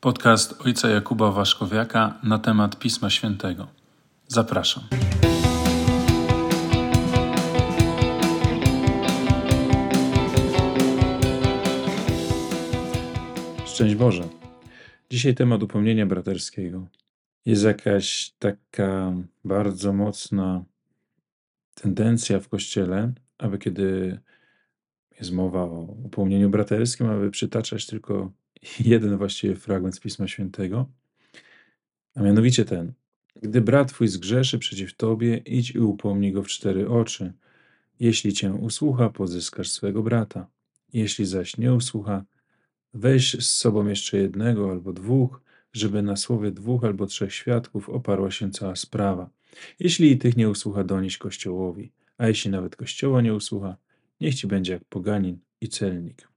Podcast ojca Jakuba Waszkowiaka na temat Pisma Świętego. Zapraszam. Szczęść Boże. Dzisiaj temat upomnienia braterskiego. Jest jakaś taka bardzo mocna tendencja w Kościele, aby kiedy jest mowa o upomnieniu braterskim, aby przytaczać tylko jeden właściwie fragment z Pisma Świętego, a mianowicie ten. Gdy brat twój zgrzeszy przeciw tobie, idź i upomnij go w cztery oczy. Jeśli cię usłucha, pozyskasz swego brata. Jeśli zaś nie usłucha, weź z sobą jeszcze jednego albo dwóch, żeby na słowie dwóch albo trzech świadków oparła się cała sprawa. Jeśli i tych nie usłucha, donieś Kościołowi, a jeśli nawet Kościoła nie usłucha, niech ci będzie jak poganin i celnik.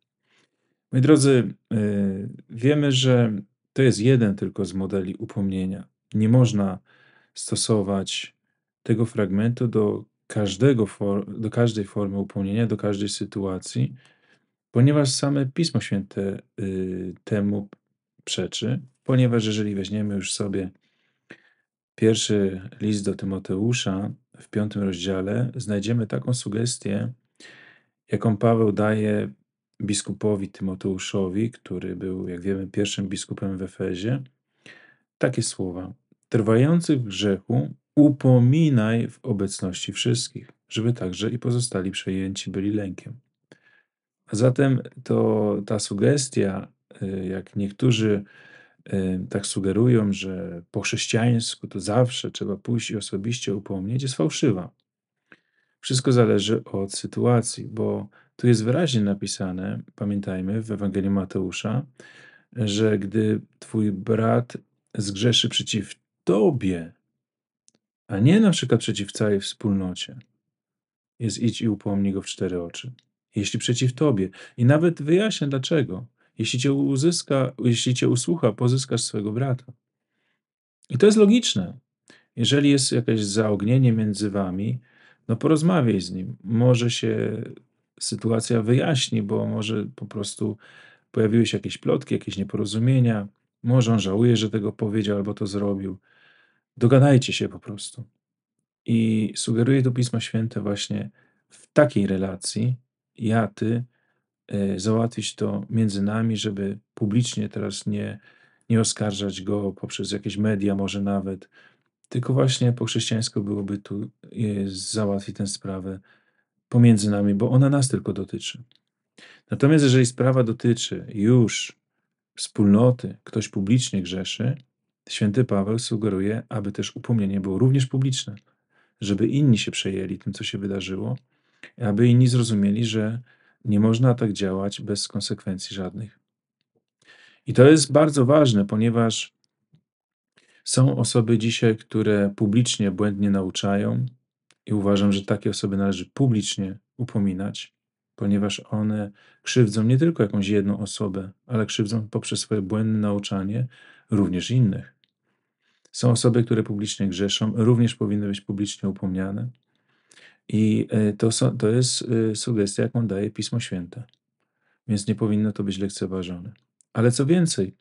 Moi drodzy, y, wiemy, że to jest jeden tylko z modeli upomnienia. Nie można stosować tego fragmentu do, każdego do każdej formy upomnienia, do każdej sytuacji, ponieważ same Pismo Święte y, temu przeczy, ponieważ jeżeli weźmiemy już sobie pierwszy list do Tymoteusza w piątym rozdziale, znajdziemy taką sugestię, jaką Paweł daje biskupowi Tymoteuszowi, który był, jak wiemy, pierwszym biskupem w Efezie, takie słowa: Trwający w grzechu upominaj w obecności wszystkich, żeby także i pozostali przejęci byli lękiem. A zatem to ta sugestia, y, jak niektórzy y, tak sugerują, że po chrześcijańsku to zawsze trzeba pójść i osobiście upomnieć, jest fałszywa. Wszystko zależy od sytuacji, bo tu jest wyraźnie napisane, pamiętajmy, w Ewangelii Mateusza, że gdy twój brat zgrzeszy przeciw tobie, a nie na przykład przeciw całej wspólnocie, jest idź i upomnij go w cztery oczy. Jeśli przeciw tobie. I nawet wyjaśnię dlaczego. Jeśli cię uzyska, jeśli cię usłucha, pozyskasz swojego brata. I to jest logiczne. Jeżeli jest jakieś zaognienie między wami, no porozmawiaj z nim. Może się sytuacja wyjaśni, bo może po prostu pojawiły się jakieś plotki, jakieś nieporozumienia. Może on żałuje, że tego powiedział albo to zrobił. Dogadajcie się po prostu. I sugeruje to Pismo Święte właśnie w takiej relacji, ja, ty, e, załatwić to między nami, żeby publicznie teraz nie, nie oskarżać go poprzez jakieś media, może nawet, tylko właśnie po chrześcijańsku byłoby tu e, załatwić tę sprawę pomiędzy nami, bo ona nas tylko dotyczy. Natomiast jeżeli sprawa dotyczy już wspólnoty, ktoś publicznie grzeszy, święty Paweł sugeruje, aby też upomnienie było również publiczne, żeby inni się przejęli tym, co się wydarzyło, aby inni zrozumieli, że nie można tak działać bez konsekwencji żadnych. I to jest bardzo ważne, ponieważ są osoby dzisiaj, które publicznie błędnie nauczają, i uważam, że takie osoby należy publicznie upominać, ponieważ one krzywdzą nie tylko jakąś jedną osobę, ale krzywdzą poprzez swoje błędne nauczanie również innych. Są osoby, które publicznie grzeszą, również powinny być publicznie upomniane. I e, to, to jest e, sugestia, jaką daje Pismo Święte. Więc nie powinno to być lekceważone. Ale co więcej,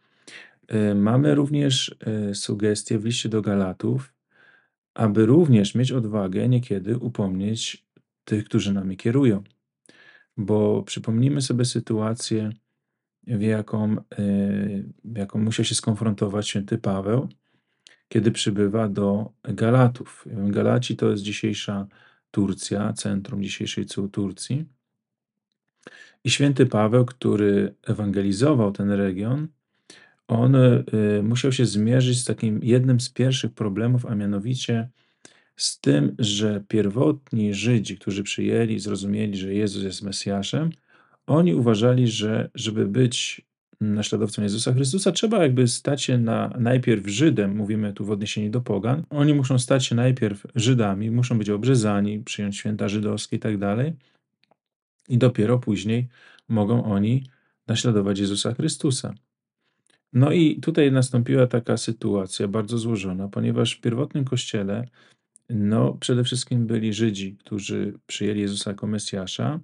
e, mamy również sugestie w liście do Galatów, aby również mieć odwagę niekiedy upomnieć tych, którzy nami kierują. Bo przypomnijmy sobie sytuację, w jaką, w jaką musiał się skonfrontować święty Paweł, kiedy przybywa do Galatów. Galaci to jest dzisiejsza Turcja, centrum dzisiejszej Turcji. I święty Paweł, który ewangelizował ten region, on y, musiał się zmierzyć z takim jednym z pierwszych problemów, a mianowicie z tym, że pierwotni Żydzi, którzy przyjęli, zrozumieli, że Jezus jest Mesjaszem, oni uważali, że żeby być naśladowcą Jezusa Chrystusa, trzeba jakby stać się na, najpierw Żydem, mówimy tu w odniesieniu do pogan. Oni muszą stać się najpierw Żydami, muszą być obrzezani, przyjąć święta żydowskie i tak dalej. I dopiero później mogą oni naśladować Jezusa Chrystusa. No i tutaj nastąpiła taka sytuacja bardzo złożona, ponieważ w pierwotnym kościele no, przede wszystkim byli Żydzi, którzy przyjęli Jezusa jako Mesjasza.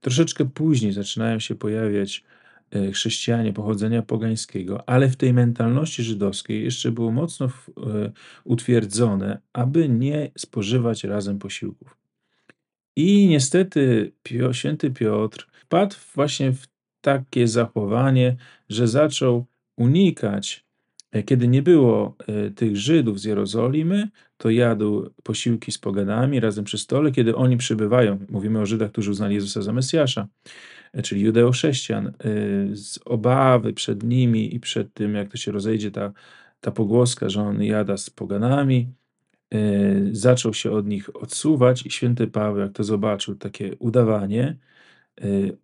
Troszeczkę później zaczynają się pojawiać e, chrześcijanie pochodzenia pogańskiego, ale w tej mentalności żydowskiej jeszcze było mocno e, utwierdzone, aby nie spożywać razem posiłków. I niestety święty Piotr wpadł właśnie w takie zachowanie, że zaczął unikać, e, kiedy nie było tych Żydów z Jerozolimy, to jadł posiłki z poganami razem przy stole, kiedy oni przybywają. Mówimy o Żydach, którzy uznali Jezusa za Mesjasza czyli judeo-chrześcijan, z obawy przed nimi i przed tym, jak to się rozejdzie ta, ta pogłoska, że on jada z poganami, zaczął się od nich odsuwać i święty Paweł, jak to zobaczył, takie udawanie,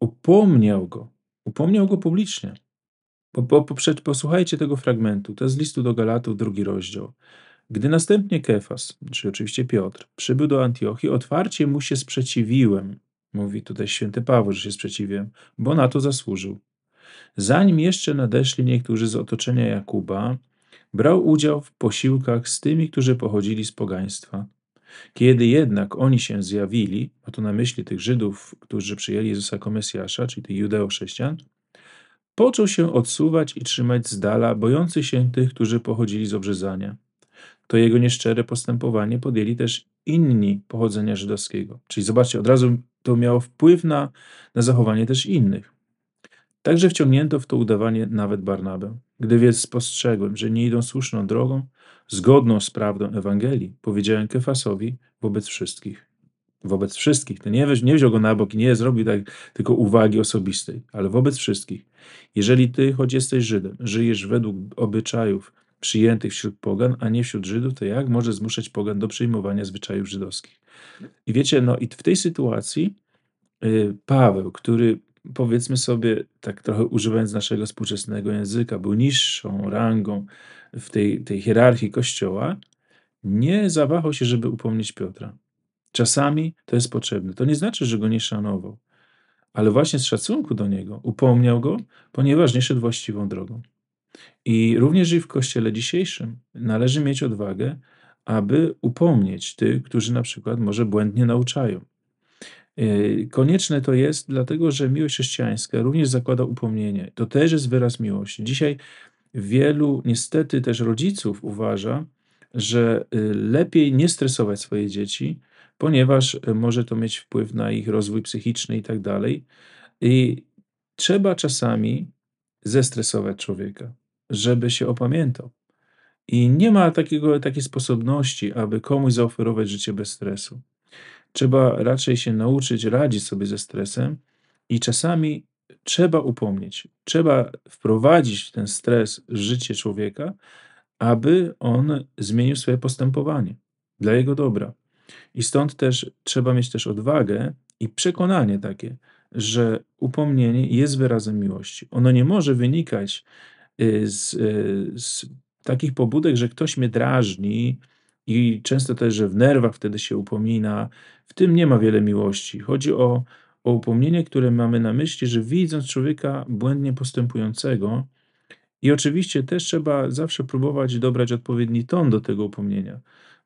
upomniał go, upomniał go publicznie. Po, po, posłuchajcie tego fragmentu, to jest z listu do Galatów, drugi rozdział. Gdy następnie Kefas, czyli oczywiście Piotr, przybył do Antiochii, otwarcie mu się sprzeciwiłem, Mówi tutaj święty Paweł, że się sprzeciwiłem, bo na to zasłużył. Zanim jeszcze nadeszli niektórzy z otoczenia Jakuba, brał udział w posiłkach z tymi, którzy pochodzili z pogaństwa. Kiedy jednak oni się zjawili, a to na myśli tych Żydów, którzy przyjęli Jezusa jako Mesjasza, czyli tych judeo-chrześcijan, począł się odsuwać i trzymać z dala, bojący się tych, którzy pochodzili z obrzezania to jego nieszczere postępowanie podjęli też inni pochodzenia żydowskiego. Czyli zobaczcie, od razu to miało wpływ na, na zachowanie też innych. Także wciągnięto w to udawanie nawet Barnabę. Gdy więc spostrzegłem, że nie idą słuszną drogą, zgodną z prawdą Ewangelii, powiedziałem Kefasowi wobec wszystkich. Wobec wszystkich. To nie, nie wziął go na bok i nie zrobił tak tylko uwagi osobistej, ale wobec wszystkich. Jeżeli ty, choć jesteś Żydem, żyjesz według obyczajów przyjętych wśród pogan, a nie wśród Żydów, to jak może zmuszać pogan do przyjmowania zwyczajów żydowskich? I wiecie, no i w tej sytuacji y, Paweł, który powiedzmy sobie, tak trochę używając naszego współczesnego języka, był niższą rangą w tej, tej hierarchii kościoła, nie zawahał się, żeby upomnieć Piotra. Czasami to jest potrzebne. To nie znaczy, że go nie szanował, ale właśnie z szacunku do niego upomniał go, ponieważ nie szedł właściwą drogą. I również i w kościele dzisiejszym należy mieć odwagę, aby upomnieć tych, którzy na przykład może błędnie nauczają. Yy, konieczne to jest, dlatego że miłość chrześcijańska również zakłada upomnienie. To też jest wyraz miłości. Dzisiaj wielu, niestety też rodziców uważa, że yy, lepiej nie stresować swoje dzieci, ponieważ yy, może to mieć wpływ na ich rozwój psychiczny i tak dalej. I trzeba czasami zestresować człowieka żeby się opamiętał. I nie ma takiego, takiej sposobności, aby komuś zaoferować życie bez stresu. Trzeba raczej się nauczyć radzić sobie ze stresem i czasami trzeba upomnieć, trzeba wprowadzić ten stres w życie człowieka, aby on zmienił swoje postępowanie dla jego dobra. I stąd też trzeba mieć też odwagę i przekonanie takie, że upomnienie jest wyrazem miłości. Ono nie może wynikać Y, z, y, z takich pobudek, że ktoś mnie drażni i często też, że w nerwach wtedy się upomina. W tym nie ma wiele miłości. Chodzi o, o upomnienie, które mamy na myśli, że widząc człowieka błędnie postępującego, i oczywiście też trzeba zawsze próbować dobrać odpowiedni ton do tego upomnienia,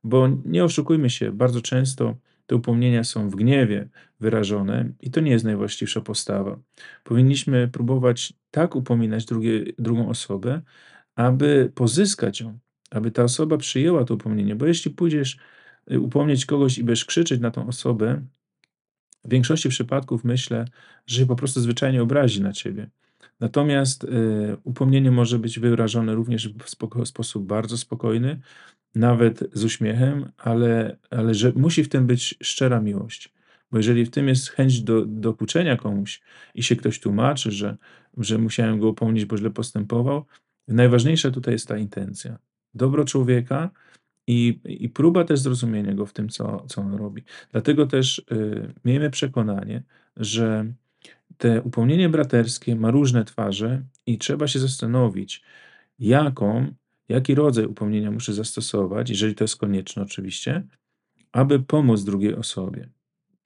bo nie oszukujmy się, bardzo często te upomnienia są w gniewie wyrażone i to nie jest najwłaściwsza postawa. Powinniśmy próbować tak upominać drugie, drugą osobę, aby pozyskać ją, aby ta osoba przyjęła to upomnienie, bo jeśli pójdziesz y, upomnieć kogoś i będziesz krzyczeć na tą osobę, w większości przypadków myślę, że się po prostu zwyczajnie obrazi na ciebie. Natomiast y, upomnienie może być wyrażone również w spoko- sposób bardzo spokojny, nawet z uśmiechem, ale, ale że musi w tym być szczera miłość. Bo jeżeli w tym jest chęć do, dokuczenia komuś i się ktoś tłumaczy, że, że musiałem go upomnieć, bo źle postępował, najważniejsza tutaj jest ta intencja. Dobro człowieka i, i próba też zrozumienia go w tym, co, co on robi. Dlatego też y, miejmy przekonanie, że te upomnienie braterskie ma różne twarze i trzeba się zastanowić, jaką jaki rodzaj upomnienia muszę zastosować, jeżeli to jest konieczne oczywiście, aby pomóc drugiej osobie.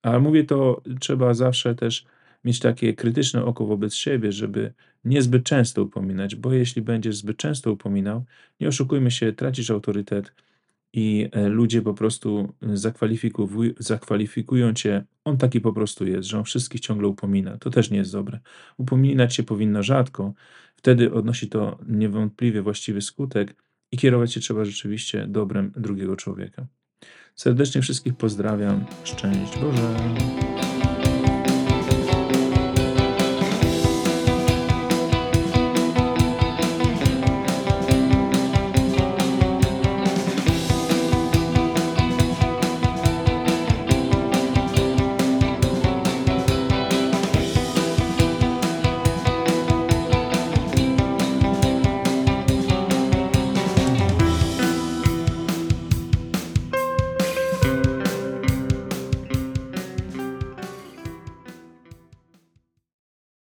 Ale mówię to, trzeba zawsze też mieć takie krytyczne oko wobec siebie, żeby niezbyt często upominać, bo jeśli będziesz zbyt często upominał, nie oszukujmy się, tracisz autorytet i e, ludzie po prostu zakwalifikuj zakwalifikują cię, on taki po prostu jest, że on wszystkich ciągle upomina. To też nie jest dobre. Upominać się powinno rzadko, wtedy odnosi to niewątpliwie właściwy skutek i kierować się trzeba rzeczywiście dobrem drugiego człowieka. Serdecznie wszystkich pozdrawiam. Szczęść Boże.